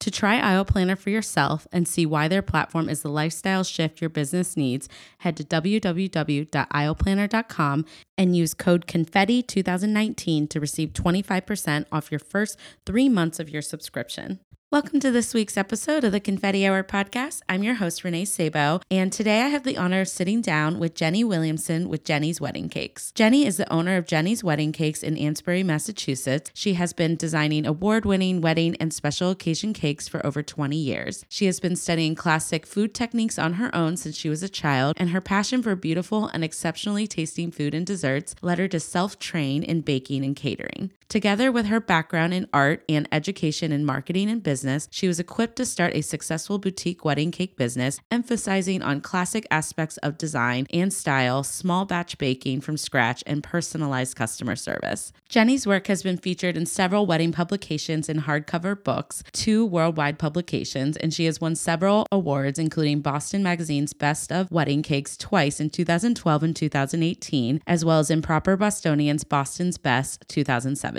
To try Aisle Planner for yourself and see why their platform is the lifestyle shift your business needs, head to www.aisleplanner.com and use code CONFETTI2019 to receive 25% off your first three months of your subscription. Welcome to this week's episode of the Confetti Hour podcast. I'm your host, Renee Sabo, and today I have the honor of sitting down with Jenny Williamson with Jenny's Wedding Cakes. Jenny is the owner of Jenny's Wedding Cakes in Amesbury, Massachusetts. She has been designing award winning wedding and special occasion cakes for over 20 years. She has been studying classic food techniques on her own since she was a child, and her passion for beautiful and exceptionally tasting food and desserts led her to self train in baking and catering. Together with her background in art and education in marketing and business, she was equipped to start a successful boutique wedding cake business, emphasizing on classic aspects of design and style, small batch baking from scratch, and personalized customer service. Jenny's work has been featured in several wedding publications and hardcover books, two worldwide publications, and she has won several awards, including Boston Magazine's Best of Wedding Cakes twice in 2012 and 2018, as well as Improper Bostonian's Boston's Best 2007.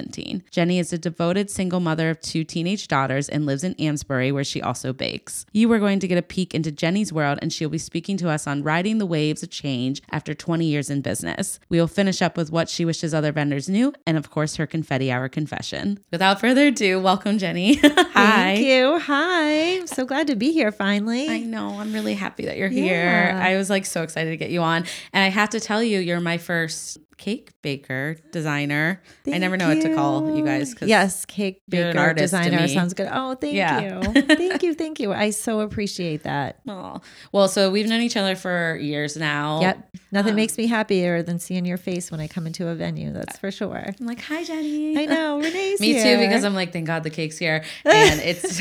Jenny is a devoted single mother of two teenage daughters and lives in Amesbury, where she also bakes. You are going to get a peek into Jenny's world, and she'll be speaking to us on riding the waves of change after 20 years in business. We will finish up with what she wishes other vendors knew, and of course, her confetti hour confession. Without further ado, welcome, Jenny. Hi. Thank you. Hi. I'm so glad to be here finally. I know. I'm really happy that you're here. I was like so excited to get you on. And I have to tell you, you're my first cake baker designer. Thank I never know you. what to call you guys. Yes, cake baker designer sounds good. Oh, thank Yeah. you, thank you, thank you. I so appreciate that. Oh, well, so we've known each other for years now. Yep, nothing Um, makes me happier than seeing your face when I come into a venue. That's for sure. I'm like, hi, Jenny. I know Renee's Me here. too, because I'm like, thank God the cake's here, and it's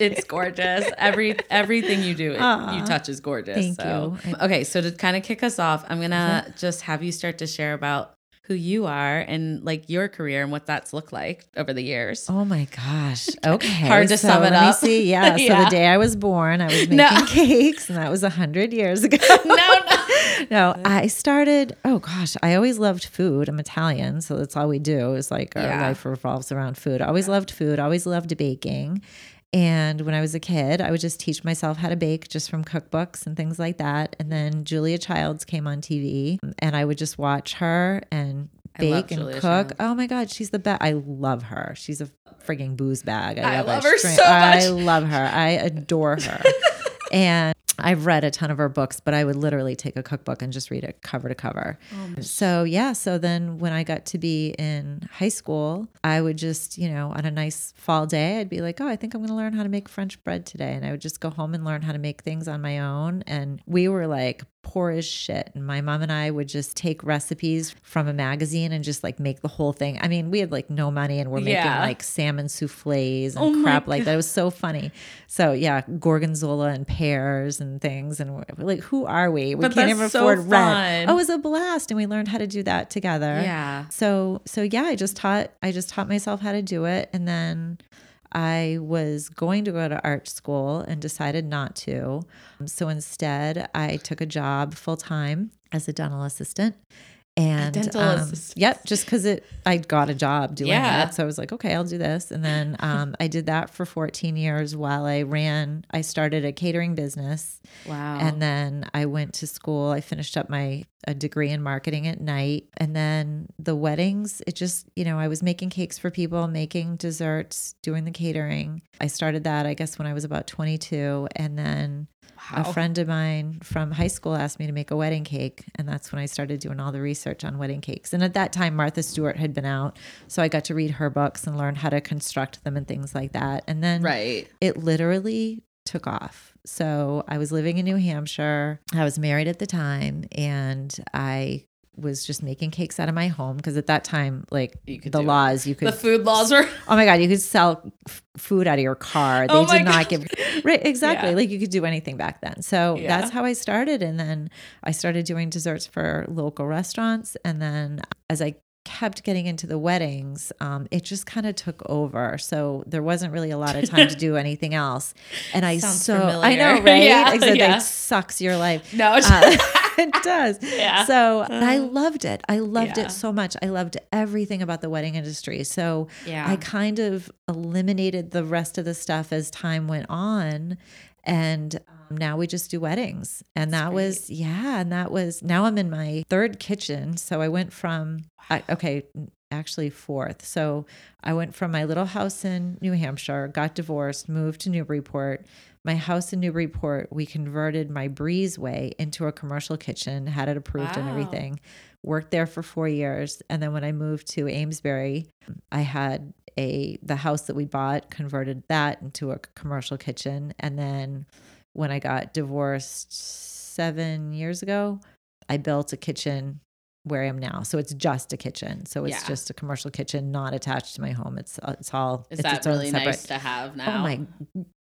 it's gorgeous. Every everything you do, it, you touch is gorgeous. Thank so. you. Okay, so to kind of kick us off, I'm gonna just have you start to share about who you are and like your career and what that's looked like over the years. Oh my gosh. Okay. Hard to so sum it let me up. see. Yeah. So Yeah. the day I was born, I was making No. cakes, and that was a hundred years ago. no, no. no, I started. Oh gosh, I always loved food. I'm Italian, so that's all we do. Is like our Yeah. life revolves around food. I always loved food. Always loved baking. And when I was a kid, I would just teach myself how to bake just from cookbooks and things like that. And then Julia Childs came on TV, and I would just watch her and bake and Julia cook. Childs. Oh my God, she's the best. I love her. She's a frigging booze bag. I, I love, love her. her so I love her. I adore her. and I've read a ton of her books, but I would literally take a cookbook and just read it cover to cover. Oh, so, yeah. So then when I got to be in high school, I would just, you know, on a nice fall day, I'd be like, oh, I think I'm going to learn how to make French bread today. And I would just go home and learn how to make things on my own. And we were like, poor as shit. And my mom and I would just take recipes from a magazine and just like make the whole thing. I mean, we had like no money and we're making Yeah. like salmon souffles and Oh crap like that. It was so funny. So yeah, gorgonzola and pears and things. And like, who are we? We But can't even so afford fun. rent. Oh, it was a blast. And we learned how to do that together. Yeah. So so yeah, I just taught I just taught myself how to do it. And then I was going to go to art school and decided not to. Um, so instead, I took a job full time as a dental assistant. And dental um, assistant. yep, just because it, I got a job doing Yeah. it, so I was like, okay, I'll do this. And then um, I did that for 14 years while I ran. I started a catering business, Wow. and then I went to school. I finished up my a degree in marketing at night, and then the weddings. It just, you know, I was making cakes for people, making desserts, doing the catering. I started that, I guess, when I was about 22, and then Wow. a friend of mine from high school asked me to make a wedding cake. And that's when I started doing all the research on wedding cakes. And at that time, Martha Stewart had been out. So I got to read her books and learn how to construct them and things like that. And then right. it literally took off. So I was living in New Hampshire. I was married at the time and I was just making cakes out of my home because at that time like the do it. laws you could The food laws were oh my god you could sell f- food out of your car they Oh did not God. give right exactly Yeah. like you could do anything back then so Yeah. that's how i started and then i started doing desserts for local restaurants and then as i kept getting into the weddings um, it just kind of took over so there wasn't really a lot of time to do anything else and i Sounds so i know right Yeah, exactly yeah. it sucks your life no. uh, it does. Yeah. So and I loved it. I loved Yeah. it so much. I loved everything about the wedding industry. So Yeah. I kind of eliminated the rest of the stuff as time went on. And um, now we just do weddings. And that was, yeah. And that was, now I'm in my third kitchen. So I went from, I, okay, actually fourth. So I went from my little house in New Hampshire, got divorced, moved to Newburyport. My house in Newburyport, we converted my breezeway into a commercial kitchen, had it approved and everything. Worked there for four years, and then when I moved to Amesbury, I had a the house that we bought converted that into a commercial kitchen, and then when I got divorced seven years ago, I built a kitchen where I am now. So it's just a kitchen. So it's Yeah. just a commercial kitchen, not attached to my home. It's uh, it's all Is it's that really separate. nice to have now? Oh my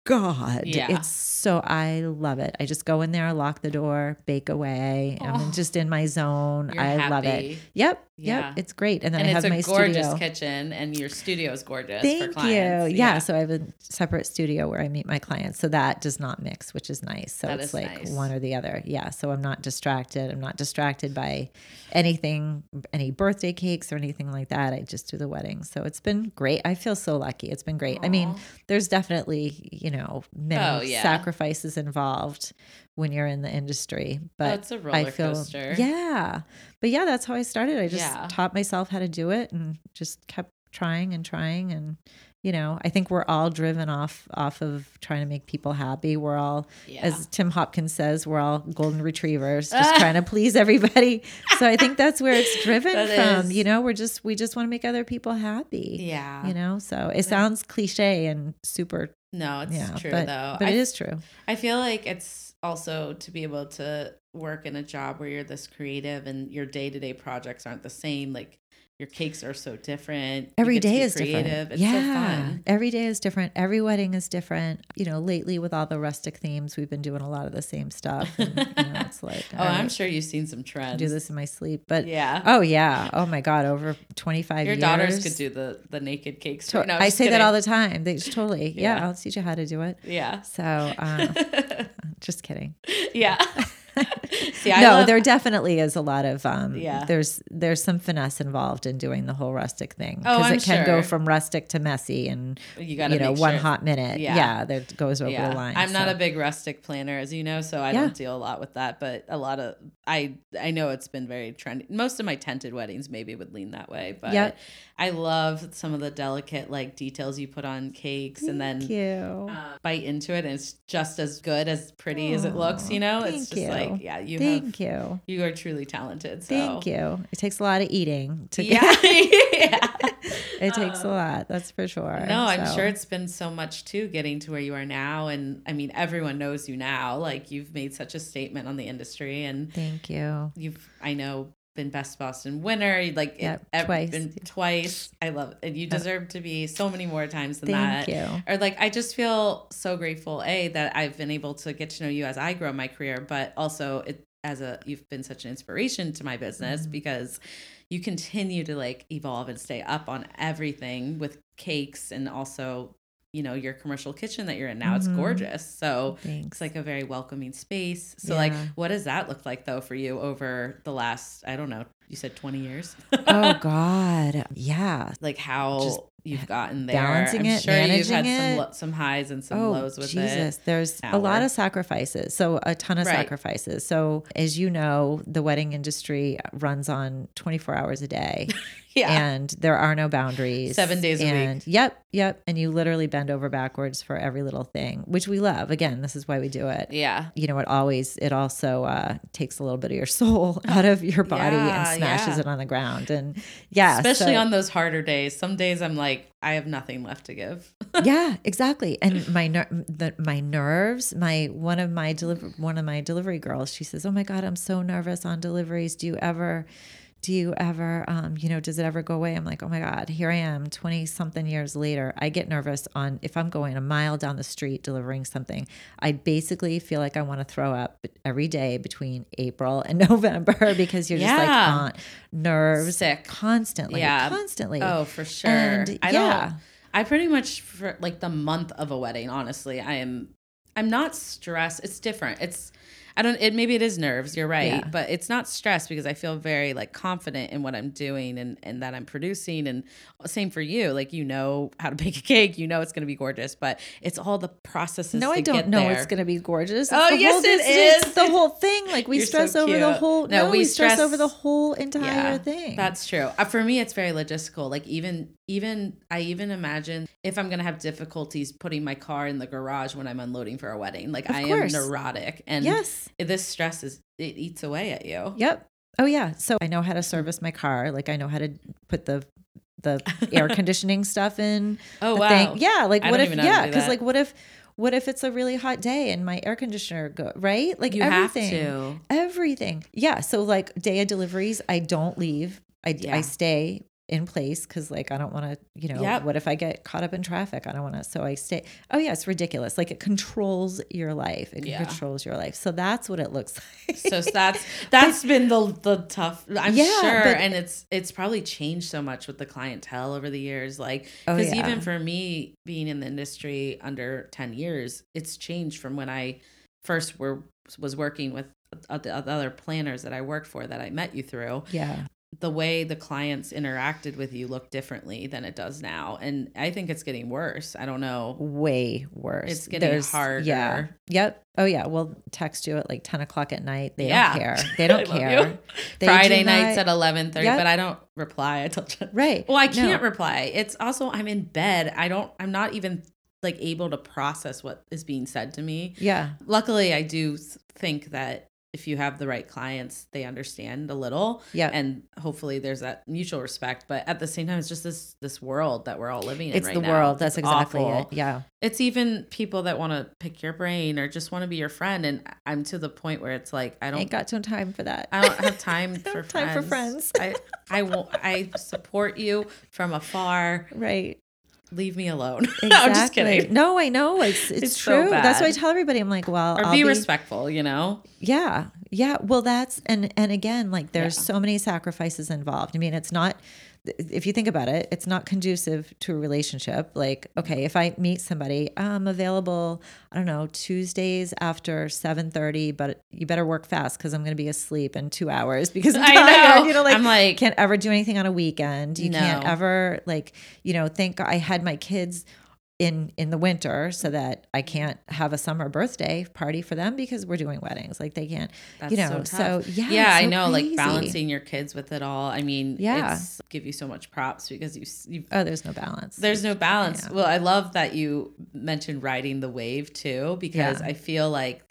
god! Yeah. It's so I love it. I just go in there, lock the door, bake away. Oh. I'm just in my zone. I love it. Yep, Yeah. yep. It's great. And then And I it's have a my gorgeous studio. kitchen, and your studio is gorgeous. Thank for you. clients. Yeah. So I have a separate studio where I meet my clients. So that does not mix, which is nice. So That it's like nice. one or the other. Yeah. So I'm not distracted. I'm not distracted by anything, any birthday cakes or anything like that. I just do the wedding. So it's been great. I feel so lucky. It's been great. I mean, there's definitely, you know, many Oh, yeah. sacrifices involved when you're in the industry. But it's a roller feel, coaster. Yeah. But yeah, that's how I started. I just Yeah. taught myself how to do it and just kept trying and trying and you know, I think we're all driven off off of trying to make people happy. We're all Yeah. as Tim Hopkins says, we're all golden retrievers just trying to please everybody. So I think that's where it's driven from. is. You know, we're just we just want to make other people happy. yeah. You know, so it sounds cliche and super no, it's yeah, true but, though. but I it is true. I feel like it's also to be able to work in a job where you're this creative and your day to day projects aren't the same. Like your cakes are so different. Every day Every get to day be is different. It's yeah, so fun. every day is different. Every wedding is different. You know, lately with all the rustic themes, we've been doing a lot of the same stuff. And, you know, it's like, Oh, I'm sure you've seen some trends. do this in my sleep. But Yeah. oh yeah, oh my god, over 25 Your years. daughters could do the the naked cakes. To- No, I say that all the time. They totally, yeah, Yeah. I'll teach you how to do it. Yeah. So, uh, just kidding. yeah. See, I no, love, there definitely is a lot of um Yeah. there's there's some finesse involved in doing the whole rustic thing Oh, it can go from rustic to messy and you got to you know one sure- hot minute. Yeah. Yeah, that goes over the line. I'm not a big rustic planner, as you know, so I Yeah. don't deal a lot with that. But a lot of I I know it's been very trendy. Most of my tented weddings maybe would lean that way, but Yep. I love some of the delicate like details you put on cakes, and then Thank you. uh, bite into it, and it's just as good as pretty as it looks. You know, it's just you. like yeah, you Thank have you. you are truly talented. So. Thank you. It takes a lot of eating to Yeah, yeah. it takes a uh, lot, that's for sure. No, I'm So, sure it's been so much too getting to where you are now. And I mean, everyone knows you now. Like you've made such a statement on the industry and Thank you. you've, I know, been Best Boston winner. Like it- Yep, ev- twice. Been twice. I love it. You deserve to be so many more times than Thank that. you. Or like, I just feel so grateful, A, that I've been able to get to know you as I grow my career, but also it, as a, you've been such an inspiration to my business Mm-hmm. because you continue to like evolve and stay up on everything with cakes and also you know your commercial kitchen that you're in now it's Mhm. gorgeous so Thanks. it's like a very welcoming space so like what does that look like though for you over the last i don't know you said 20 years. oh God. Yeah. like how Just you've gotten there. balancing I'm it, sure you've had managing some it. some highs and some Oh lows with Jesus! it. There's Now a lot we're- of sacrifices. So a ton of Right. sacrifices. So as you know, the wedding industry runs on 24 hours a day. Yeah. And there are no boundaries. Seven days a week. Yep, yep. And you literally bend over backwards for every little thing, which we love. Again, this is why we do it. Yeah. You know, it always it also uh, takes a little bit of your soul out of your body Yeah, and smashes yeah. it on the ground. And yeah, Especially so- on those harder days. Some days I'm like, I have nothing left to give. yeah, exactly. And my ner- the, my nerves, my one of my deliver one of my delivery girls, she says, "Oh my god, I'm so nervous on deliveries. Do you ever do you ever um, you know, does it ever go away?" I'm like, "Oh my god, here I am 20 something years later. I get nervous on if I'm going a mile down the street delivering something. I basically feel like I want to throw up every day between April and November because you're just like Yeah. on nerves Sick. constantly, Yeah. constantly. Oh, for sure. And, I yeah. don't I pretty much for like the month of a wedding, honestly, I am I'm not stressed. It's different. It's I don't it maybe it is nerves, you're right. Yeah. But it's not stress because I feel very like confident in what I'm doing and and that I'm producing and same for you. Like you know how to bake a cake, you know it's gonna be gorgeous, but it's all the processes. No, to I don't know there. it's going to be gorgeous. It's Oh, yes, whole, it's- it's the whole thing. Like we You're stress so over the whole. No, No, we we, stress, stress- over the whole entire thing. That's true. Uh, for me, it's very logistical. Like even even I even imagine if I'm gonna have difficulties putting my car in the garage when I'm unloading for a wedding. Like Of I course. am neurotic, and yes. this stress is it eats away at you. Yep. Oh yeah. So I know how to service my car. Like I know how to put the the air conditioning stuff in. Oh wow. thing. Yeah. Like I what if? Yeah. Because like what if? What if it's a really hot day and my air conditioner go right? Like You everything. have to. Everything. Yeah. So like day of deliveries, I don't leave. I, Yeah. I stay in place because like I don't want to, you know, Yep. what if I get caught up in traffic? I don't want to. So I stay. Oh yeah, it's ridiculous. Like it controls your life. It Yeah. controls your life. So that's what it looks like. So that's that's been the the tough. I'm Yeah, sure, but- and it's it's probably changed so much with the clientele over the years. Like Oh, because yeah. even for me being in the industry under ten years, it's changed from when I first were was working with uh, the other planners that I worked for that I met you through. yeah. The way the clients interacted with you looked differently than it does now, and I think it's getting worse. I don't know. Way worse. It's getting harder. Yeah. Yep. Oh yeah. We'll text you at like ten o'clock at night. They Yeah. don't care. They don't care. They Friday do nights not- at eleven thirty, Yep. but I don't reply. I told you. Right. Well, I can't reply. It's also I'm in bed. I don't. I'm not even like able to process what is being said to me. Yeah. Luckily, I do think that if you have the right clients, they understand a little. Yeah. And hopefully, there's that mutual respect. But at the same time, it's just this this world that we're all living in. It's right the now. world. That's It's exactly awful. it. Yeah. It's even people that want to pick your brain or just want to be your friend. And I'm to the point where it's like I I don't ain't got no time for that. I don't have time for have time for friends. I I won't. I support you from afar. right. Leave me alone. Exactly. no, I'm just kidding. No, I know. It's it's, It's so true. That's why I tell everybody. I'm like, well, Or I'll be, respectful. You know. Yeah. Yeah. Well, that's and and again, like there's Yeah. so many sacrifices involved. I mean, it's not if you think about it, it's not conducive to a relationship. Like, okay, if I meet somebody, I'm available, I don't know, Tuesdays after 7:30, but you better work fast cuz I'm going to be asleep in 2 hours because I'm I tired. know. You know, like I'm like- can't ever do anything on a weekend. You can't ever like, you know, thank God I had my kids in in the winter so that I can't have a summer birthday party for them because we're doing weddings. Like they can't, That's you know. so, So, yeah, yeah, it's I so know. Like balancing your kids with it all. I mean, Yeah. it's give you so much props because you you. Oh, there's no balance. There's no balance. Yeah. Well, I love that you mentioned riding the wave too, because Yeah. I feel like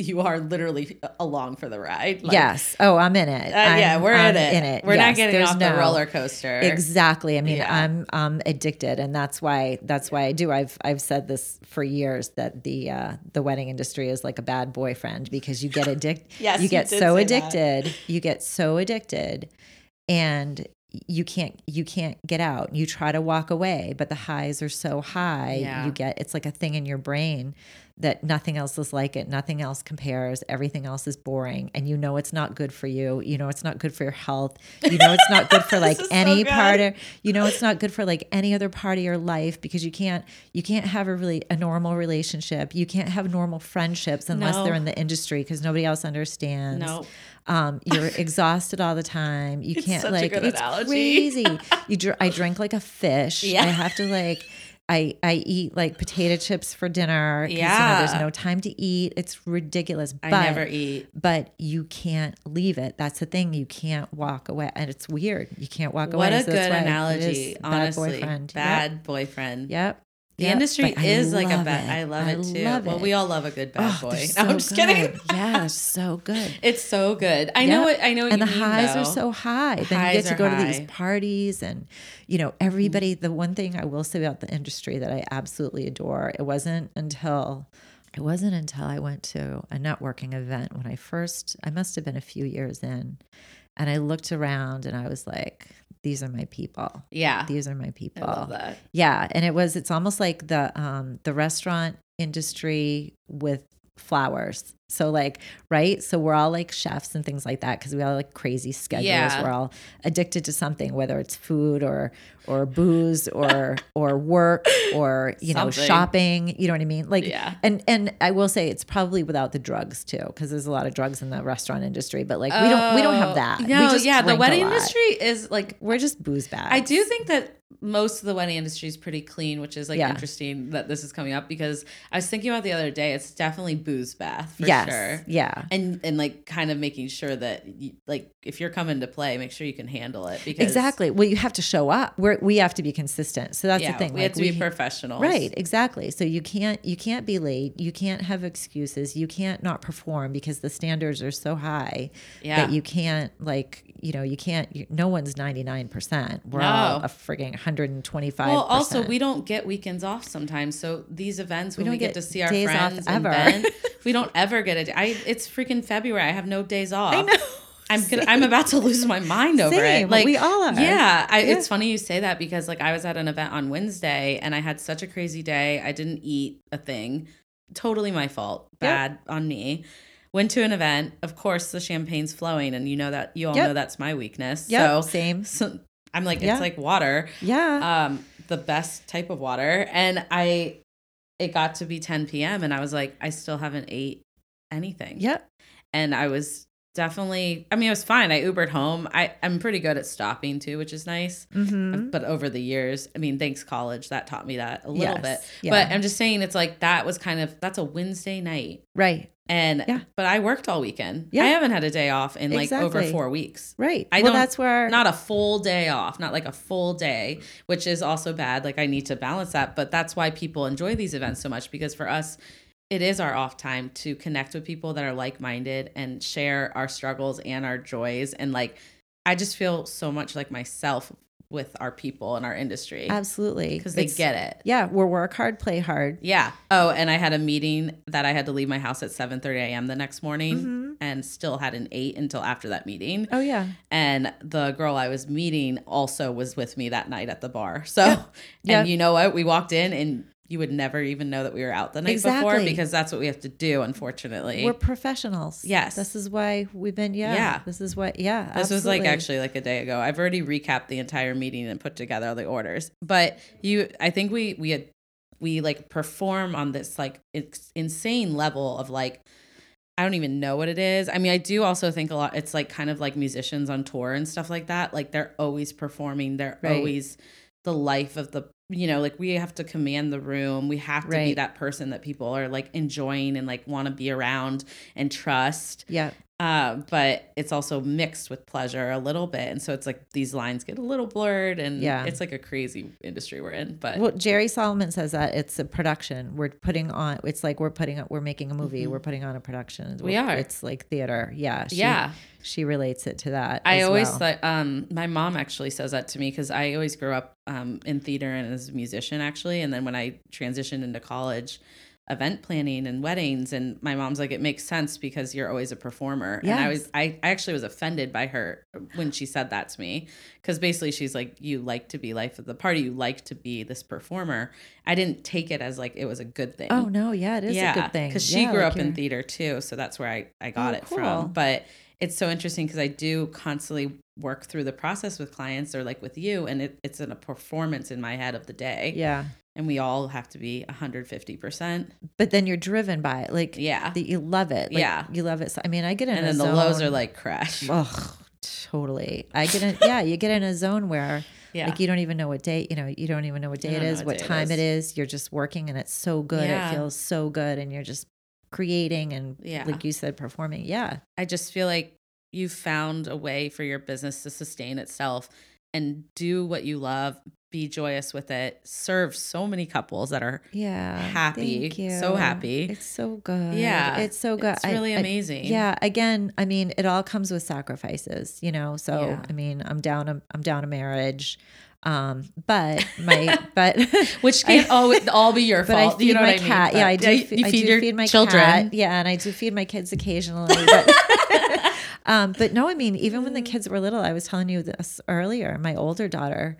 you are literally along for the ride. Like, yes. Oh, I'm in it. Uh, yeah, I'm- we're I'm in it. In it. We're Yes, not getting off the roller coaster. Exactly. I mean, Yeah. I'm um addicted, and that's why that's why I do. I've I've said this for years that the uh, the wedding industry is like a bad boyfriend because you get addicted. Yes, you you get did so say that. addicted. You get so addicted, and you can't you can't get out. You try to walk away, but the highs are so high. Yeah. You get it's like a thing in your brain that nothing else is like it, nothing else compares, everything else is boring, and you know it's not good for you. You know it's not good for your health. You know it's not good for like is so any part of you know it's not good for like any other part of your life because you can't you can't have a really a normal relationship. You can't have normal friendships unless No. they're in the industry because nobody else understands. No. Um, you're exhausted all the time. You can't such a like good it's analogy. crazy. You dr- I drink like a fish. Yeah. I have to like I I eat like potato chips for dinner. 'cause, you know, Yeah. there's no time to eat. It's ridiculous. I but, never eat. But you can't leave it. That's the thing. You can't walk away, and it's weird. You can't walk What away. a so good analogy. honestly, bad boyfriend. Bad boyfriend. Yep. The Yep. industry is like a bad. it. I love it too. love well, it. we all love a good bad Oh, boy. they're No, I'm so just kidding. Yeah, so good. It's so good. I know Yep. what I know. What and the mean, highs though. are so high. then you get to go to these parties, and you know everybody. Mm-hmm. The one thing I will say about the industry that I absolutely adore. It wasn't until it wasn't until I went to a networking event when I first. I must have been a few years in, and I looked around and I was like, "These are my people. Yeah, These are my I people." love that. Yeah, and it was it's almost like the um the restaurant industry with flowers. So like, right? So we're all like chefs and things like that because we all like crazy schedules. Yeah. We're all addicted to something, whether it's food or or booze or or work or you know Something. shopping. You know what I mean? Like, Yeah. and and I will say it's probably without the drugs too because there's a lot of drugs in the restaurant industry. But like we don't we don't have oh, that. Oh, No, we just yeah, the wedding industry is like We're just booze bags. I do think that most of the wedding industry is pretty clean, which is like Yeah. interesting that this is coming up because I was thinking about the other day. It's definitely booze bath for yes. sure. Yeah. And and like kind of making sure that you, like if you're coming to play, make sure you can handle it because Exactly. Well, you have to show up. We're, we have to be consistent. So that's yeah, the thing. we like, have to be professionals, Right, exactly. So you can't you can't be late. You can't have excuses. You can't not perform because the standards are so high Yeah. that you can't like you know you can't. You, no one's ninety nine percent. We're all a frigging hundred and twenty five. Well, also we don't get weekends off sometimes. So these events when we, don't get, get to see our friends ever. and vent, we don't ever get a. I it's freaking February. I have no days off. I know. I'm gonna, I'm about to lose my mind over Same. it. Like We all are. Yeah, I, Yeah. it's funny you say that because like I was at an event on Wednesday and I had such a crazy day. I didn't eat a thing. Totally my fault. Bad on me. Went to an event. Of course, the champagne's flowing, and you know that you all Yep. know that's my weakness. Yep, So, same. so I'm like Yeah. it's like water Yeah. um the best type of water and i it got to be 10 p.m and i was like i still haven't ate anything yep. and i was definitely i mean it was fine i ubered home i i'm pretty good at stopping too which is nice Mm-hmm. but over the years i mean thanks college that taught me that a little Yes. bit Yeah. but i'm just saying it's like that was kind of that's a wednesday night Right. and Yeah. but i worked all weekend Yeah. i haven't had a day off in like over four weeks Right. I well, don't- that's where not a full day off, not like a full day, which is also bad. Like I need to balance that, but that's why people enjoy these events so much because for us it is our off time to connect with people that are like-minded and share our struggles and our joys and like I just feel so much like myself with our people in our industry absolutely because they get it. Yeah, we're work hard, play hard. Yeah. Oh, and I had a meeting that I had to leave my house at 7:30 a.m. the next morning Mhm. and still had an eight until after that meeting. Oh yeah. And the girl I was meeting also was with me that night at the bar. So, Yep. and Yep. you know what? We walked in and you would never even know that we were out the night before because that's what we have to do, unfortunately. We're professionals. Yes. This is why we've been yeah. Yeah. This is what yeah. this was like actually like a day ago. I've already recapped the entire meeting and put together all the orders. But you I think we we had we like perform on this like insane level of like I don't even know what it is. I mean, I do also think a lot it's like kind of like musicians on tour and stuff like that. Like they're always performing. They're Right. always the life of the you know, like we have to command the room. We have to be that person that people are like enjoying and like want to be around and trust. Yeah. Uh, but it's also mixed with pleasure a little bit. And so it's like these lines get a little blurred and Yeah. it's like a crazy industry we're in. But Well, Jerry Solomon says that it's a production. We're putting on. It's like we're putting. We're making a movie. We're putting on a production. Mm-hmm. We We're- are. It's like theater. Yeah. She, Yeah. She relates it to that. I always well. thought um my mom actually says that to me because I always grew up um in theater and as a musician actually and then when I transitioned into college event planning and weddings and my mom's like it makes sense because you're always a performer. And i was I, I actually was offended by her when she said that to me because basically she's like you like to be life of the party. You like to be this performer. I didn't take it as like it was a good thing. Oh no, yeah, it is a good thing. because she Yeah, grew like up in you're- theater too so that's where i, I got Oh, it cool. from. But it's so interesting because i do constantly work through the process with clients or like with you and it, it's in a performance in my head of the day. Yeah, and we all have to be 150% but then you're driven by it, like yeah that you love it. Like, Yeah. you love it. So, I mean, I get in and then the lows are like crash Ugh, totally. I get in. Yeah, you get in a zone where. yeah Like you don't even know what day, you know, you don't even know what day it is, what what day time is. it is. You're just working and it's so good. Yeah. It feels so good and you're just creating and Yeah. like you said, performing. Yeah. i just feel like you found a way for your business to sustain itself and do what you love be joyous with it serve so many couples that are Yeah. Happy. Thank you. So happy. It's so good. Yeah. It's so good. it's really I- amazing yeah. Again, I mean, it all comes with sacrifices, you know. So Yeah. I mean, I'm down a I'm down a marriage. Um, but my but which can't all, all be your But I fault feed you know my what I mean? cat. yeah, I do. you, you I feed do your feed my children cat. Yeah, and I do feed my kids occasionally. But, um, but no, I mean, even when the kids were little, I was telling you this earlier. My older daughter,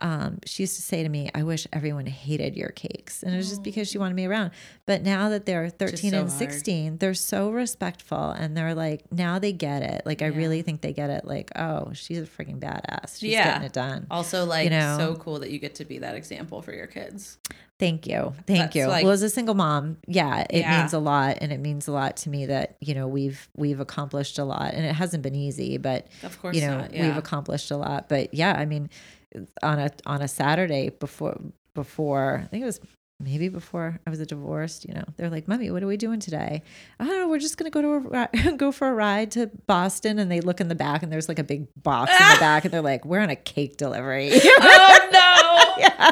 um, she used to say to me, "I wish everyone hated your cakes," and it was just because she wanted me around. But now that they're thirteen so and hard. sixteen, they're so respectful, and they're like, now they get it. Like, I really think they get it. Like, oh, she's a freaking badass. She's Yeah. getting it done. also like you know. so cool that you get to be that example for your kids Thank you. Thank That's you. like- well, as a single mom, yeah, it Yeah. means a lot and it means a lot to me that, you know, we've we've accomplished a lot and it hasn't been easy, but Of course you know, not, we've accomplished a lot. But yeah, I mean, on a on a Saturday before before I think it was maybe before I was divorced, you know, they're like, "Mommy, what are we doing today?" I don't know. We're just gonna go to a go for a ride to Boston, and they look in the back, and there's like a big box in the back, and they're like, "We're on a cake delivery." oh no yeah.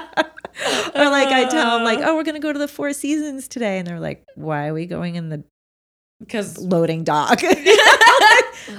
Or like I tell them like, uh. oh, we're gonna go to the Four Seasons today, and they're like, why are we going in the because loading dock?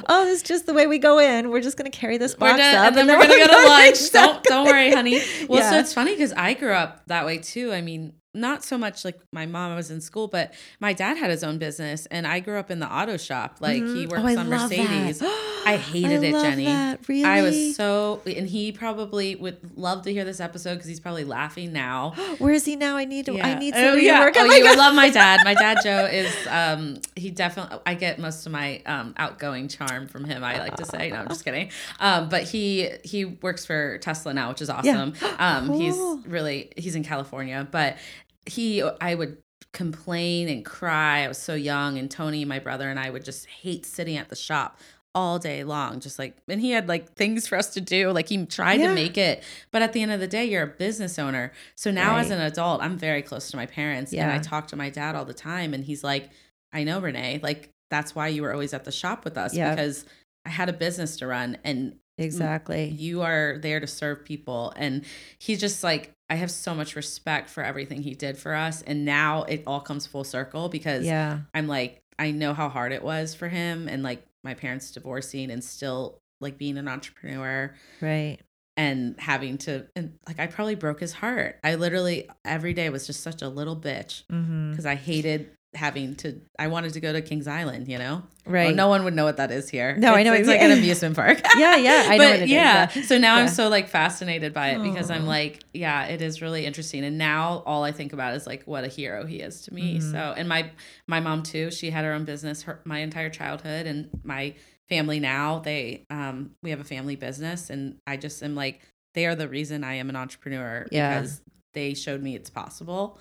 Oh, it's just the way we go in. We're just gonna carry this we're box done, up, and then we're gonna go to lunch. Don't don't worry, honey. Well, so it's funny because I grew up that way too. I mean, not so much like my mom was in school, but my dad had his own business, and I grew up in the auto shop. Like he works Oh, on. Mercedes. I hated it, love Jenny. that. Really? I was so, and he probably would love to hear this episode because he's probably laughing now. Where is he now? I need to. I need Oh, somebody yeah. to work Oh, you would love my dad. My dad Joe is um he definitely I get most of my um outgoing charm from him, I like to say. No, I'm just kidding. Um but he he works for Tesla now, which is awesome. Um Cool. he's really he's in California, but he I would complain and cry. I was so young and Tony, my brother and I would just hate sitting at the shop all day long just like and he had like things for us to do like he tried Yeah. to make it but at the end of the day you're a business owner so now as an adult i'm very close to my parents and i talk to my dad all the time and he's like i know renee like that's why you were always at the shop with us Yeah. because i had a business to run and Exactly. you are there to serve people and he's just like i have so much respect for everything he did for us and now it all comes full circle because Yeah. i'm like i know how hard it was for him and like my parents divorcing and still like being an entrepreneur Right. and having to and like i probably broke his heart i literally every day was just such a little bitch Mm-hmm. because i hated having to i wanted to go to kings island you know Right. Well, no one would know what that is here No, I know it's like an amusement park Yeah. Yeah. I know but what it is. yeah. so now Yeah. i'm so like fascinated by it because i'm like yeah it is really interesting and now all i think about is like what a hero he is to me Mhm. so and my my mom too she had her own business her my entire childhood and my family now they um we have a family business and i just am like they are the reason i am an entrepreneur Yeah. because they showed me it's possible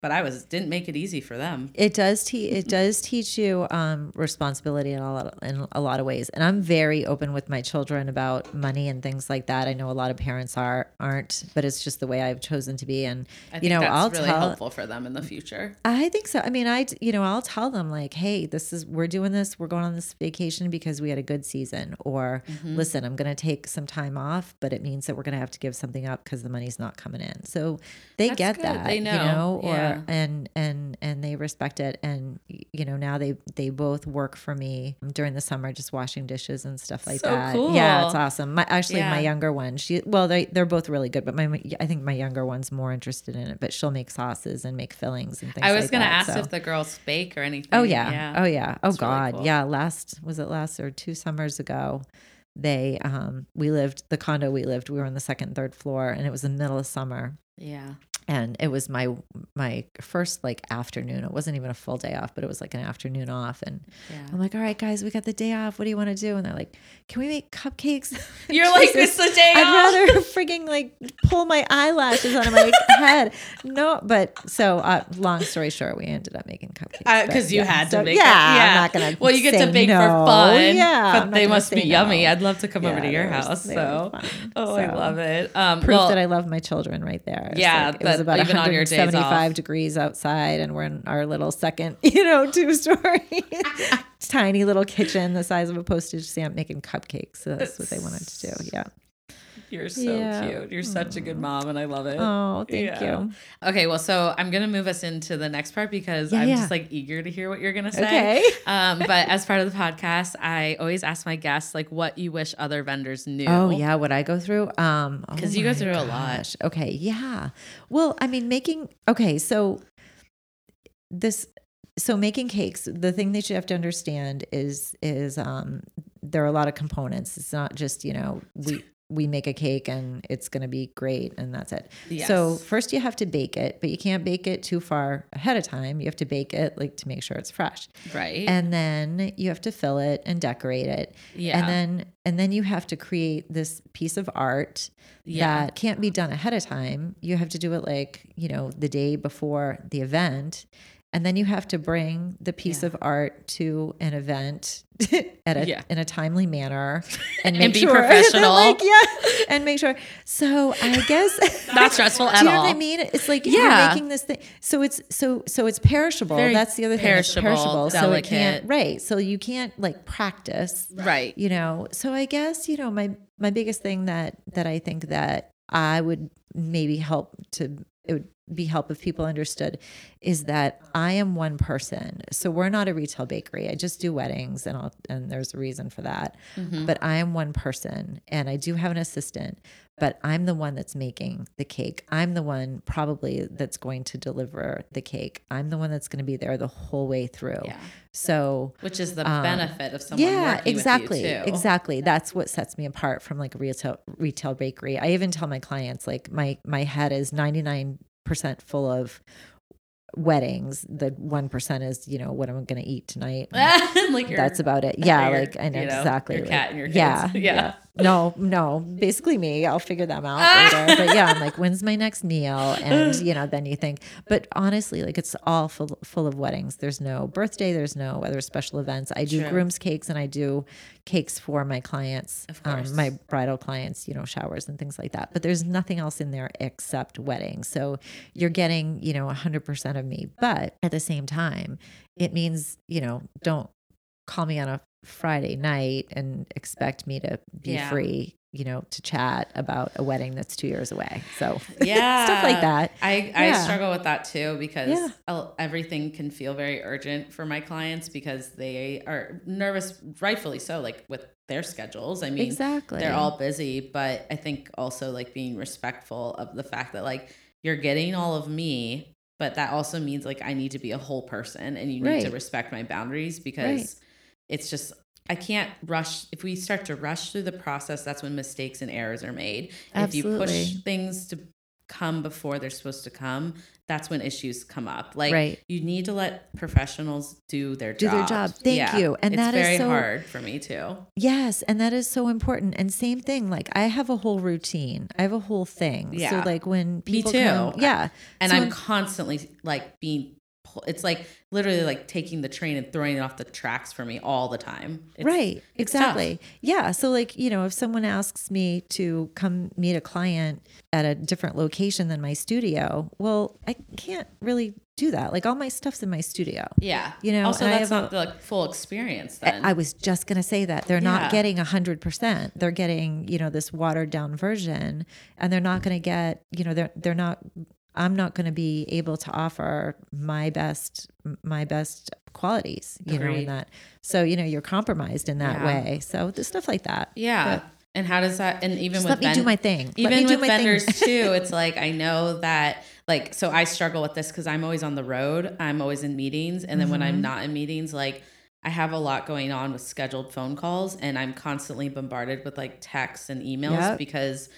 but i was didn't make it easy for them It does te- it does teach you um, responsibility in a lot of, in a lot of ways, and I'm very open with my children about money and things like that. I know a lot of parents are aren't, but it's just the way I've chosen to be. And i you know, that's I'll really tell helpful for them in the future I think so. I mean, I you know I'll tell them like, hey, this is we're doing this. We're going on this vacation because we had a good season. Or Mm-hmm. listen, I'm going to take some time off, but it means that we're going to have to give something up because the money's not coming in. So they That's get good. that. They you know. know. Or Yeah. And and and they respect it and you know now they they both work for me during the summer just washing dishes and stuff like So that cool. yeah it's awesome my actually Yeah. my younger one she well they they're both really good but my i think my younger one's more interested in it but she'll make sauces and make fillings and things I was like gonna that, ask so. if the girls bake or anything. Oh yeah. Oh yeah. Oh That's really god. cool. Yeah. Last was it last or two summers ago? They um we lived the condo we lived, we were on the second, third floor, and it was the middle of summer. Yeah. And it was my my first like afternoon. It wasn't even a full day off, but it was like an afternoon off. And Yeah. I'm like, all right, guys, we got the day off. What do you want to do? And they're like, can we make cupcakes? You're like, this is the day I'd off. rather frigging like pull my eyelashes out of my head. No, but so uh, long story short, we ended up making cupcakes because but you yeah, had to so- make Yeah, it. I'm not gonna. Well, you get to bake for fun. Yeah, but they must be say yummy. I'd love to come over to your house. were So, oh, I love it. Um, Proof well, that I love my children right there. Yeah, like, was about even on your days 175 off. degrees outside, and we're in our little second, you know, two story, tiny little kitchen the size of a postage stamp making cupcakes. So that's what they wanted to do. Yeah. You're so Yeah. cute. You're such a good mom, and I love it. Oh, thank Yeah. you. Okay, well, so I'm gonna move us into the next part because Yeah, I'm just like eager to hear what you're gonna say. Okay. Um, but as part of the podcast, I always ask my guests like what you wish other vendors knew. Oh yeah, what I go through. Um, 'Cause oh you go through a lot. Okay, yeah. Well, I mean, making okay, so this, so making cakes. The thing that you have to understand is is um, there are a lot of components. It's not just you know we we make a cake and it's going to be great and that's it. So first you have to bake it, but you can't bake it too far ahead of time. You have to bake it like to make sure it's fresh. Right. And then you have to fill it and decorate it yeah. and then and then you have to create this piece of art Yeah. that can't be done ahead of time you have to do it like you know the day before the event and then you have to bring the piece Yeah. of art to an event at a Yeah. in a timely manner and And be sure professional. like yeah and make sure so i guess Not stressful at do you know all. what i mean it's like Yeah. you're making this thing so it's so so it's perishable Very that's the other thing perishable, perishable so it can't right so you can't like practice right. you know so i guess you know my my biggest thing that that i think that i would maybe help to it would be help if people understood is that i am one person. So we're not a retail bakery. I just do weddings and i'll and there's a reason for that. Mhm. but i am one person and i do have an assistant but i'm the one that's making the cake i'm the one probably that's going to deliver the cake i'm the one that's going to be there the whole way through Yeah. so Which is the Um, benefit of someone yeah, exactly. with you too. Exactly. That's what sets me apart from like a retail retail bakery. I even tell my clients like my my head is 99% full of weddings. The 1% is, you know, what I'm going to eat tonight. like That's about it. Yeah, like I know you know, exactly. your like- cat and your kids. Yeah, Yeah. No, no, basically me. I'll figure them out later. But yeah, I'm like, when's my next meal? And you know, then you think. But honestly, like it's all full full of weddings. There's no birthday. There's no other special events. I do True. grooms cakes and I do cakes for my clients, Of course. um, my bridal clients. You know, showers and things like that. But there's nothing else in there except weddings. So you're getting you know 100 percent of me. But at the same time, it means you know don't call me on a Friday night and expect me to be Yeah. free, you know, to chat about a wedding that's two years away. So yeah stuff like that. I, I struggle with that too because Yeah. everything can feel very urgent for my clients because they are nervous, rightfully so, like with their schedules. I mean, exactly. they're all busy, but I think also like being respectful of the fact that like you're getting all of me, but that also means like I need to be a whole person and you need to respect my boundaries because Right. It's just I can't rush if we start to rush through the process that's when mistakes and errors are made. Absolutely. If you push things to come before they're supposed to come, that's when issues come up. Like Right. you need to let professionals do their job. Do job. their job. Thank Yeah. you. And it's that is very so- hard for me too. Yes, and that is so important. And same thing, like I have a whole routine. I have a whole thing. Yeah. So like when Me people too. come, yeah. and So I'm when- constantly like being. It's like literally like taking the train and throwing it off the tracks for me all the time. It's- right it's tough. exactly yeah so like you know if someone asks me to come meet a client at a different location than my studio well i can't really do that like all my stuff's in my studio Yeah. You know, Also, that's have not a- the like, full experience. Then I was just going to say that they're Yeah. not getting a hundred percent. They're getting, you know, this watered down version and they're not going to get, you know, they're, they're not I'm not going to be able to offer my best my best qualities, you know, in that. So, you know, you're compromised in that Yeah. way. So, the stuff like that. Yeah. But and how does that? And even with let me ven- do my thing. Even with vendors too it's like i know that like so i struggle with this because i'm always on the road i'm always in meetings and then when Mm-hmm. i'm not in meetings like i have a lot going on with scheduled phone calls and i'm constantly bombarded with like texts and emails Yep. because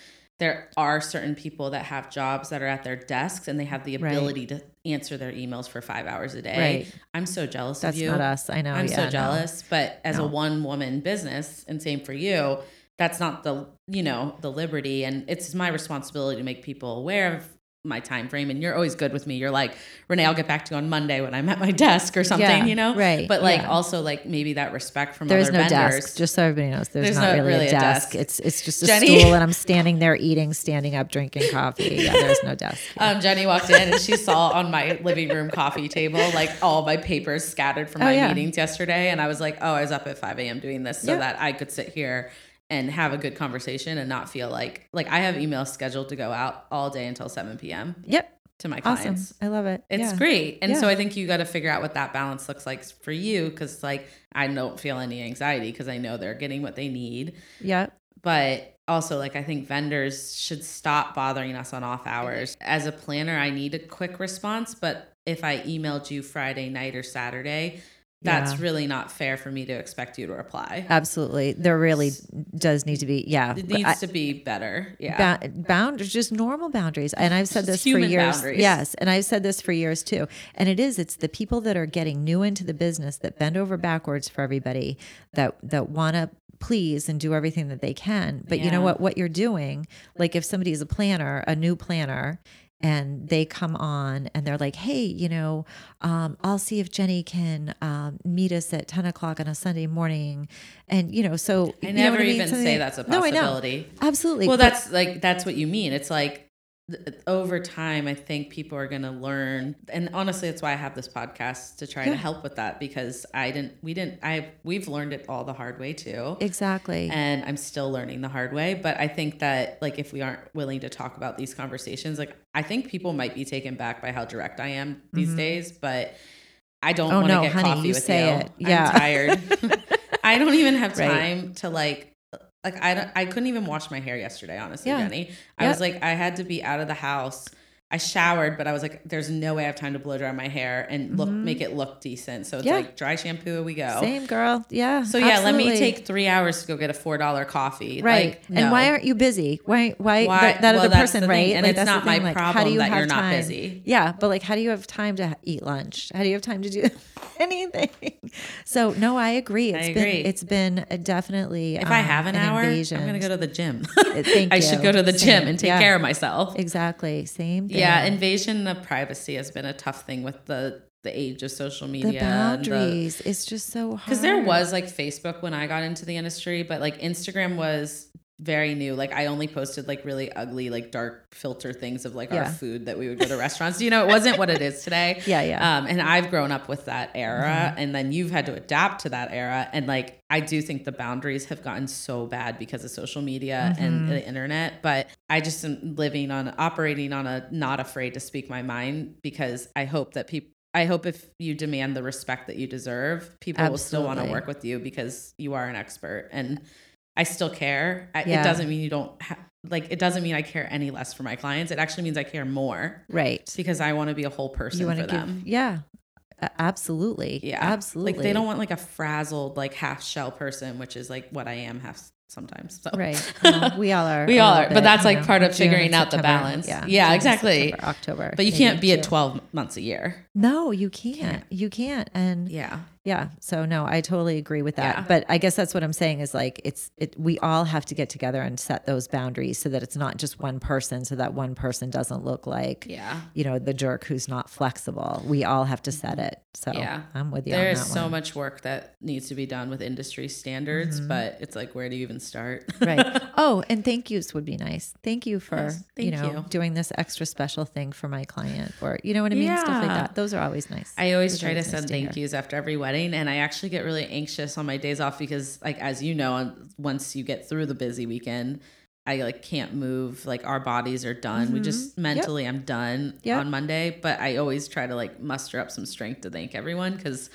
there are certain people that have jobs that are at their desks and they have the Right. ability to answer their emails for five hours a day Right. i'm so jealous That's of you That's not us. I know. I'm yeah, so no. jealous. But as No. a one woman business, and same for you, that's not the you know the liberty, and it's my responsibility to make people aware of my time frame. And you're always good with me. You're like Renee, I'll get back to you on Monday when I'm at my desk or something. Yeah, you know, right, But like yeah. also like maybe that respect from There is other no vendors. desk. Just so everybody knows, there's, There's not not really, really a, desk. desk. It's it's just a Jenny- stool, and I'm standing there eating, standing up, drinking coffee. Yeah, there's no desk. um, Jenny walked in and she saw on my living room coffee table like all my papers scattered from Oh, my meetings yesterday. And I was like, oh, I was up at 5 a.m. doing this so that I could sit here and have a good conversation and not feel like like I have emails scheduled to go out all day until 7 p.m. Yep, to my awesome. clients. I love it. It's Yeah. great. And so I think you got to figure out what that balance looks like for you because like I don't feel any anxiety because I know they're getting what they need Yep. but also like i think vendors should stop bothering us on off hours as a planner i need a quick response but if i emailed you friday night or saturday that's Yeah. really not fair for me to expect you to reply Absolutely. There really does need to be. Yeah. it needs I- to be better yeah Ba- boundaries, just normal boundaries. And I've said Just this for years. boundaries. Yes. And I've said this for years too. And it is, it's the people that are getting new into the business that bend over backwards for everybody that, that want to please and do everything that they can. But you know what, what you're doing, like if somebody is a planner, a new planner, and they come on and they're like, hey, you know, um, I'll see if Jenny can um, meet us at 10 o'clock on a Sunday morning. And, you know, so i you know never what mean? even Something say like- that's a No, I know. possibility Absolutely. well But- that's like that's what you mean it's like over time i think people are going to learn and honestly that's why i have this podcast to try Yeah. to help with that because i didn't we didn't i we've learned it all the hard way too exactly. and i'm still learning the hard way but i think that like if we aren't willing to talk about these conversations like i think people might be taken back by how direct i am these days but i don't Mm-hmm. Oh, want to no, get honey, coffee you with say you it. Yeah. i'm tired i don't even have Right. time to like like I don't, I couldn't even wash my hair yesterday, honestly, Yeah. Jenny. I Yep. was like, I had to be out of the house. I showered, but I was like, there's no way I have time to blow dry my hair and look make it look decent. So it's Mm-hmm. Yeah. like dry shampoo, we go. Same girl. Yeah. So yeah, let me take three hours to go get a four dollar coffee. Right. Like, And no. why aren't you busy? Why why, Why- that, that well, other person, right? thing. And it's not my like, how do you that have you're not time? busy. Yeah, but like how do you have time to eat lunch? How do you have time to do anything? So no, I agree. It's I been agree. it's been a definitely If I um, have an, hour, invasion. I'm gonna go to the gym. Thank you. I should go to the Same. gym and take Yeah. care of myself. Exactly. Same thing. Yeah, invasion of privacy has been a tough thing with the the age of social media. and the- boundaries. it's just so hard. because there was like Facebook when I got into the industry, but like Instagram was very new. Like I only posted like really ugly, like dark filter things of like Yeah. our food that we would go to restaurants. You know, it wasn't what it is today. Yeah, yeah. Mm-hmm. Um, and I've grown up with that era, and then you've had to adapt to that era. And like I do think the boundaries have gotten so bad because of social media Mm-hmm. and the internet. But I just am living on operating on a not afraid to speak my mind because I hope that people. I hope if you demand the respect that you deserve, people will still want to work with you because you are an expert. And I still care. I, Yeah. It doesn't mean you don't ha- like. It doesn't mean I care any less for my clients. It actually means I care more right. because I want to be a whole person You for give them. yeah. Absolutely. Yeah, Absolutely. Like they don't want like a frazzled like half shell person, which is like what I am half sometimes. So. Right. Well, we all are. We all are, but that's like part of June figuring out the balance. Yeah. Yeah, June, exactly. September, October. But you can't be at 12 months a year. No, you can't. Can't. You can't. And Yeah. yeah. So no, I totally agree with that. Yeah. But I guess that's what I'm saying is like it's it we all have to get together and set those boundaries so that it's not just one person, so that one person doesn't look like Yeah. you know, the jerk who's not flexible. We all have to set it. So Yeah. I'm with you. There is so one. much work that needs to be done with industry standards, but it's like, where do you even start? Mm-hmm. right. Oh, and thank yous would be nice. Thank you for Yes, you know you. doing this extra special thing for my client, or you know what I mean, stuff like Yeah. that. Those are always nice. I always Those try to nice send to thank hear. yous after every wedding, and I actually get really anxious on my days off because, like, as you know, once you get through the busy weekend, I like can't move. Like our bodies are done. We just mm-hmm. mentally, I'm done Yep. on Monday. But I always try to like muster up some strength to thank everyone because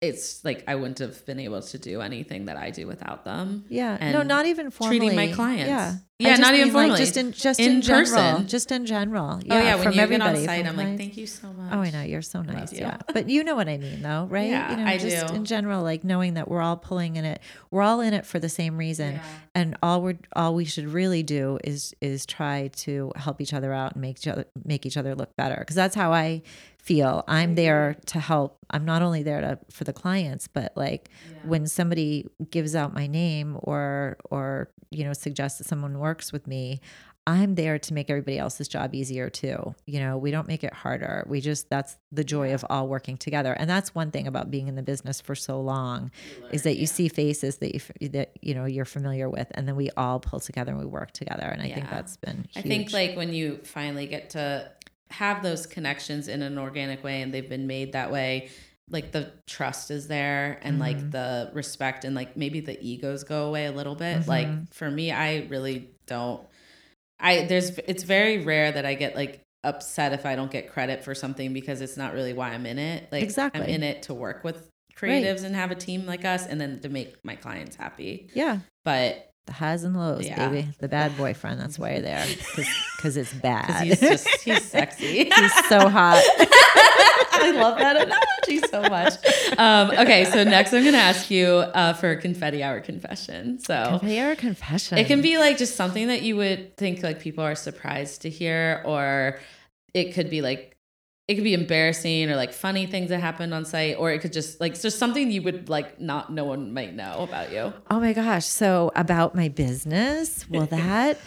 it's like I wouldn't have been able to do anything that I do without them. Yeah. And no, not even formally. treating my clients. Yeah. Yeah, not even mean, like, formally. just in just In in, general. Just in general. Oh, yeah. oh yeah, when from you everybody. get on site, I'm like, thank you so much. Oh, I know you're so nice. Yeah, but you know what I mean, though, right? Yeah, you know, I just do. in general, like knowing that we're all pulling in it, we're all in it for the same reason, Yeah. and all we're all we should really do is is try to help each other out and make each other make each other look better, because that's how I feel. I'm mm-hmm. there to help. I'm not only there to for the clients, but like when somebody gives out my name or or you know suggests that someone works with me i'm there to make everybody else's job easier too. You know we don't make it harder. We just that's the joy of all working together. And that's one thing about being in the business for so long is that you see faces that you that you know you're familiar with and then we all pull together and we work together. And i think that's been I think like when you finally get to have those connections in an organic way and they've been made that way, like the trust is there and Mm-hmm. like the respect and like maybe the egos go away a little bit. Mm-hmm. Like for me, I really don't I there's it's very rare that I get like upset if I don't get credit for something because it's not really why I'm in it. Like Exactly. I'm in it to work with creatives and have a team like us and then to make my clients happy. yeah But the highs and lows Yeah. baby the bad boyfriend that's why you're there because it's bad he's just he's sexy. he's so hot I love that analogy so much. Um, okay, so next I'm going to ask you uh, for a confetti hour confession. So confetti hour confession it can be like just something that you would think like people are surprised to hear, or it could be like it could be embarrassing or like funny things that happened on site, or it could just like just something you would like not no one might know about you. Oh my gosh. So about my business, well that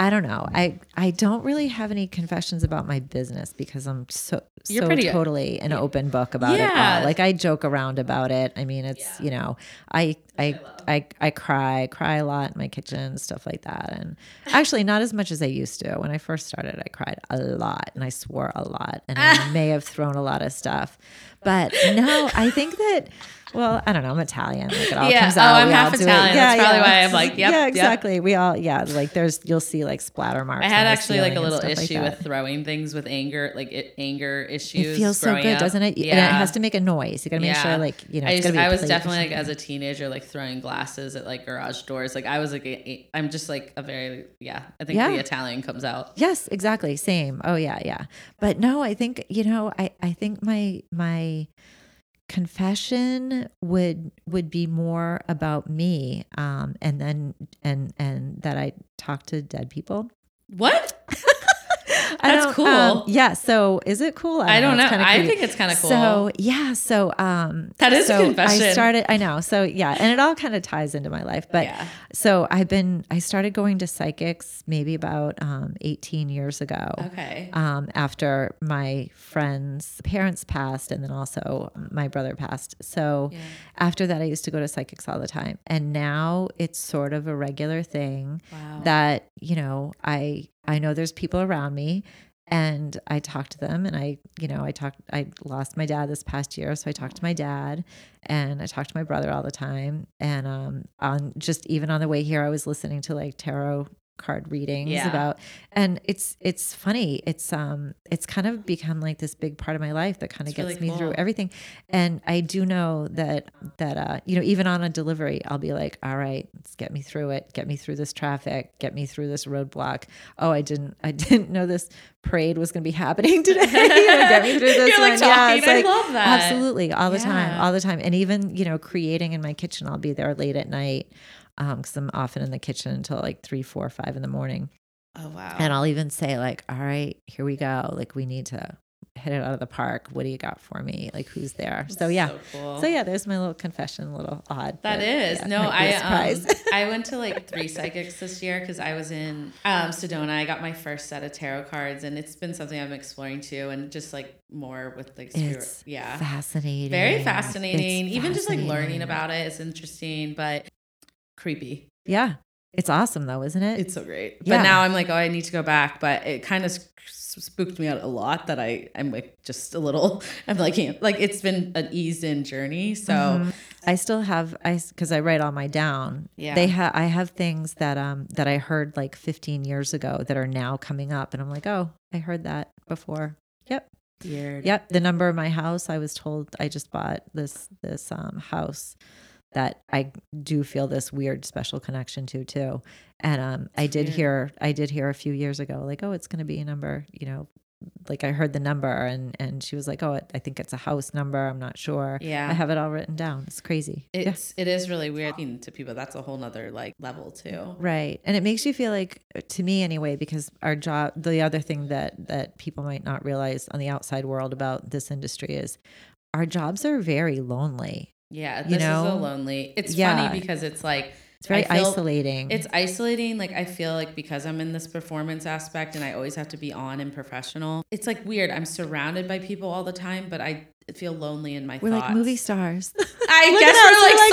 I don't know. I I don't really have any confessions about my business because I'm so You're so pretty- uh, totally an open book about it Yeah. all. Like I joke around about it. I mean, it's, you know, I I I I cry, cry a lot in my kitchen, stuff like that. And actually not as much as I used to. When I first started, I cried a lot and I swore a lot and I may have thrown a lot of stuff. But no, I think that well, I don't know. I'm Italian. Like it all Yeah. comes Oh. I'm We half do it. Italian. That's probably why I'm like, yep, yeah, yep. exactly. We all, yeah, like there's, you'll see like splatter marks. I had actually like a little stuff like issue with throwing things with anger, like it, anger issues. It feels so good, up. doesn't it? And it has to make a noise. You got to make sure, like you know, I, it's used, gotta be a I was definitely like as a teenager, like throwing glasses at like garage doors. Like I was like, I'm just like a very yeah. I think Yeah. the Italian comes out. Yes, exactly. Same. Oh yeah, yeah. But no, I think you know, I I think my my confession would would be more about me, um, and then and and that I talk to dead people. What? I That's cool. um, yeah. So is it cool? I don't know. It's kinda I think it's kind of cool. So yeah, so um That is a so confession. I started I know. So yeah, and it all kind of ties into my life. But Yeah. so I've been I started going to psychics maybe about um 18 years ago. okay. Um, after my friend's parents passed, and then also my brother passed. So Yeah. after that, I used to go to psychics all the time, and now it's sort of a regular thing Wow. that you know i i know there's people around me and i talk to them and i you know i talked i lost my dad this past year so i talked to my dad and i talked to my brother all the time and um on just even on the way here i was listening to like tarot card readings Yeah. about and it's it's funny it's um it's kind of become like this big part of my life that kind of It's gets really me through everything and i do know that that uh you know even on a delivery i'll be like all right let's get me through it get me through this traffic get me through this roadblock oh i didn't i didn't know this parade was going to be happening today you know, get me through this You're, like, one. yeah talking. it's I like love that. absolutely all the time all the time and even you know creating in my kitchen i'll be there late at night um because i'm often in the kitchen until like three four five in the morning oh wow. and I'll even say like, "All right, here we go. Like we need to hit it out of the park. What do you got for me? Like who's there?" So yeah. So cool. So yeah, there's my little confession, a little odd. That is yeah, no, I um. I went to like three psychics this year because I was in um, Sedona. I got my first set of tarot cards, and it's been something I'm exploring too, and just like more with like spirit. it's yeah, fascinating. very fascinating. It's Even just like learning about it is interesting, but creepy. Yeah. It's awesome though, isn't it? It's so great. Yeah. But now I'm like, oh, I need to go back. But it kind of spooked me out a lot that I I'm like just a little. I'm like like it's been an eased in journey. So Mm-hmm. I still have I because I write all my down. Yeah. They have I have things that um that I heard like 15 years ago that are now coming up, and I'm like, oh, I heard that before. Yep. weird. Yep. The number of my house. I was told I just bought this this um house that I do feel this weird special connection to too. And um I did weird. hear I did hear a few years ago like oh it's going to be a number, you know, like I heard the number and and she was like oh I think it's a house number, I'm not sure. Yeah. I have it all written down. It's crazy. Yeah. It's it is really weird to people. That's a whole nother like level too. Right. And it makes you feel like to me anyway because our job the other thing that that people might not realize on the outside world about this industry is our jobs are very lonely. Yeah, You this is know? a lonely. It's Yeah. funny because it's like It's very feel- isolating. It's isolating. Like I feel like because I'm in this performance aspect and I always have to be on and professional. It's like weird. I'm surrounded by people all the time, but I feel lonely in my We're thoughts. like movie stars. I Look guess us, we're like, we're like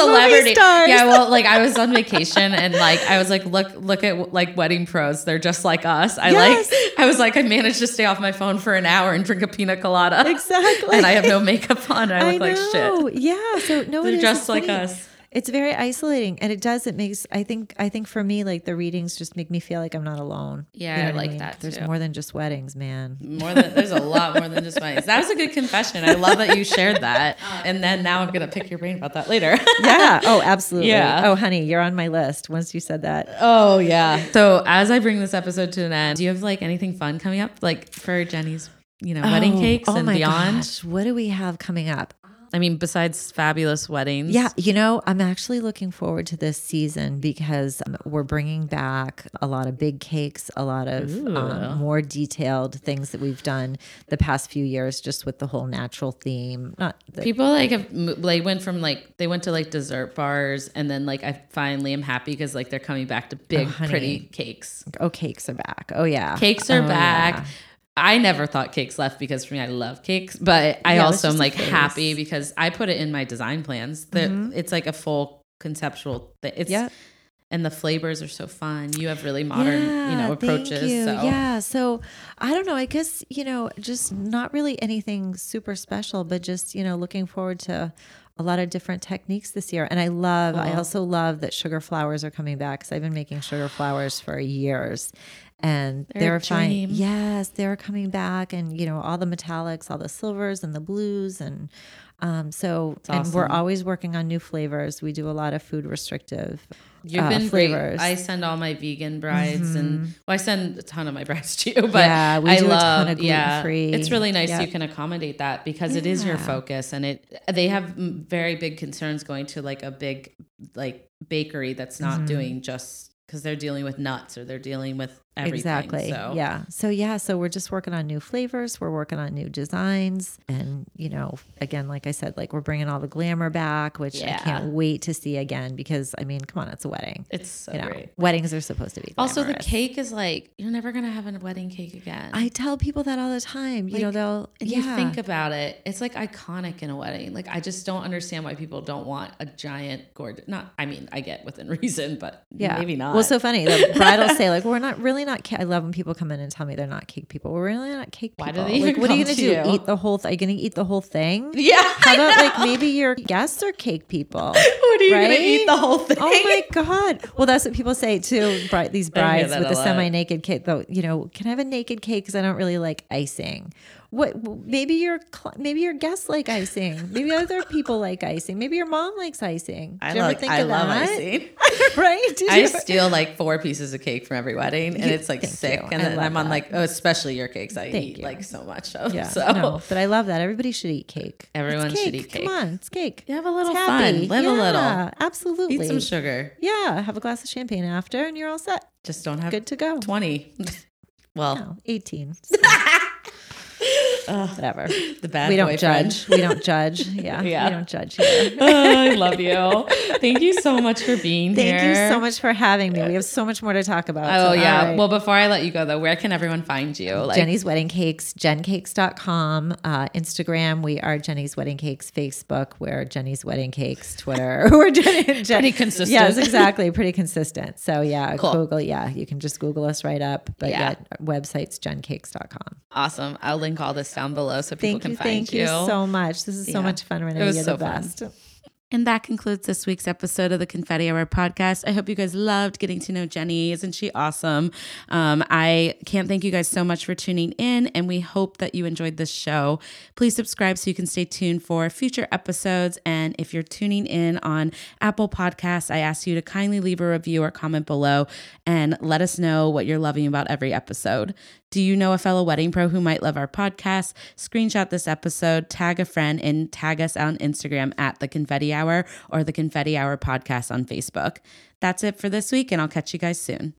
celebrity. Yeah, well, like I was on vacation and like I was like, look, look at like wedding pros. They're just like us. I Yes. like. I was like, I managed to stay off my phone for an hour and drink a pina colada. Exactly. and I have no makeup on. I look like know. shit. Yeah. So no, They're just like funny. us. It's very isolating, and it does. It makes. I think. I think for me, like the readings just make me feel like I'm not alone. Yeah, You know I like mean? that There's too. more than just weddings, man. More than there's a lot more than just weddings. That was a good confession. I love that you shared that. Oh, and then now I'm gonna pick your brain about that later. Yeah. Oh, absolutely. Yeah. Oh, honey, you're on my list. Once you said that. Oh yeah. So as I bring this episode to an end, do you have like anything fun coming up, like for Jenny's, you know, wedding Oh, cakes oh and my beyond? gosh, What do we have coming up? I mean, besides fabulous weddings. Yeah, you know, I'm actually looking forward to this season because um, we're bringing back a lot of big cakes, a lot of um, more detailed things that we've done the past few years, just with the whole natural theme. Not the, People like have like went from like they went to like dessert bars and then like I finally am happy because like they're coming back to big Oh, pretty cakes. oh, cakes are back. Oh yeah, Cakes are Oh, back. yeah. I never thought cakes left because for me I love cakes, but I Yeah, also am like happy because I put it in my design plans. That mm-hmm. it's like a full conceptual thing. It's Yep. and the flavors are so fun. You have really modern, you know, approaches. Thank you. So Yeah. So I don't know. I guess, you know, just not really anything super special, but just, you know, looking forward to a lot of different techniques this year. And I love, I also love that sugar flowers are coming back because I've been making sugar flowers for years. And They're fine. Yes, they're coming back, and you know all the metallics, all the silvers and the blues, and um, so and we're always working on new flavors. We do a lot of food restrictive You've uh, been flavors. great. I send all my vegan brides, and well, I send a ton of my brides to you. But Yeah, we I do a love, ton of yeah, gluten-free. it's really nice Yep. you can accommodate that because it is your focus, and it they have very big concerns going to like a big like bakery that's not Mm-hmm. doing just because they're dealing with nuts or they're dealing with everything. Exactly. So Yeah. So yeah, so we're just working on new flavors, we're working on new designs and you know, again like I said like we're bringing all the glamour back, which I can't wait to see again because I mean, come on, it's a wedding. it's so you know, great. weddings are supposed to be Also, the cake is like you're never gonna have a wedding cake again. I tell people that all the time. You know, they'll yeah. you think about it, it's like iconic in a wedding. Like I just don't understand why people don't want a giant gorgeous. Not, I mean, I get within reason, but yeah. maybe not. Well, so funny. The bride will say, like, we're not really not cake. I love when people come in and tell me they're not cake people. We're really not cake Why people. do they like, what are you gonna to do? you? Eat the whole th- Are you gonna eat the whole thing? yeah. How about like maybe your guests are cake people? what are you gonna eat the whole thing? Oh my god! Well, that's what people say too. Bride, these brides with the semi-naked cake, though. You know, can I have a naked cake because I don't really like icing. What? Maybe your maybe your guests like icing. Maybe other people like icing. Maybe your mom likes icing. I Did you ever think I love that? icing. right? Did I ever- steal like four pieces of cake from every wedding, and You- it's like sick. you. And I then i'm on like, oh, especially your cakes. I Thank eat you. like so much of. Yeah, so no, but I love that. Everybody should eat cake. Everyone should eat cake. Come on, it's cake. You have a little fun. Live a little. Yeah, Absolutely. eat some sugar. Yeah, have a glass of champagne after, and you're all set. Just don't have Good to go. twenty. well, No, 18. Whatever. The bad we don't boyfriend. judge. We don't judge. Yeah, Yeah. we don't judge here. oh, I love you. Thank you so much for being Thank here. Thank you so much for having me. We have so much more to talk about. Oh so, yeah. right. Well, before I let you go though, where can everyone find you? Like Jenny's Wedding Cakes, jencakes.com, uh, Instagram, we are Jenny's Wedding Cakes, Facebook, we're Jenny's Wedding Cakes, Twitter, we're Jenny. Jen- Pretty consistent. Yes, exactly. Pretty consistent. So yeah, Cool. Google, yeah, you can just Google us right up. But Yeah. yeah, website's jencakes.com. awesome. I'll link all this down below so people Thank can you. find Thank you so much. This is Yeah. so much fun, Renee. It was You're so the fun. best. And that concludes this week's episode of the Confetti Hour podcast. I hope you guys loved getting to know Jenny. Isn't she awesome? Um, I can't thank you guys so much for tuning in, and we hope that you enjoyed this show. Please subscribe so you can stay tuned for future episodes. And if you're tuning in on Apple Podcasts, I ask you to kindly leave a review or comment below and let us know what you're loving about every episode. Do you know a fellow wedding pro who might love our podcast? Screenshot this episode, tag a friend, and tag us on Instagram at the Confetti Hour or the Confetti Hour Podcast on Facebook. That's it for this week, and I'll catch you guys soon.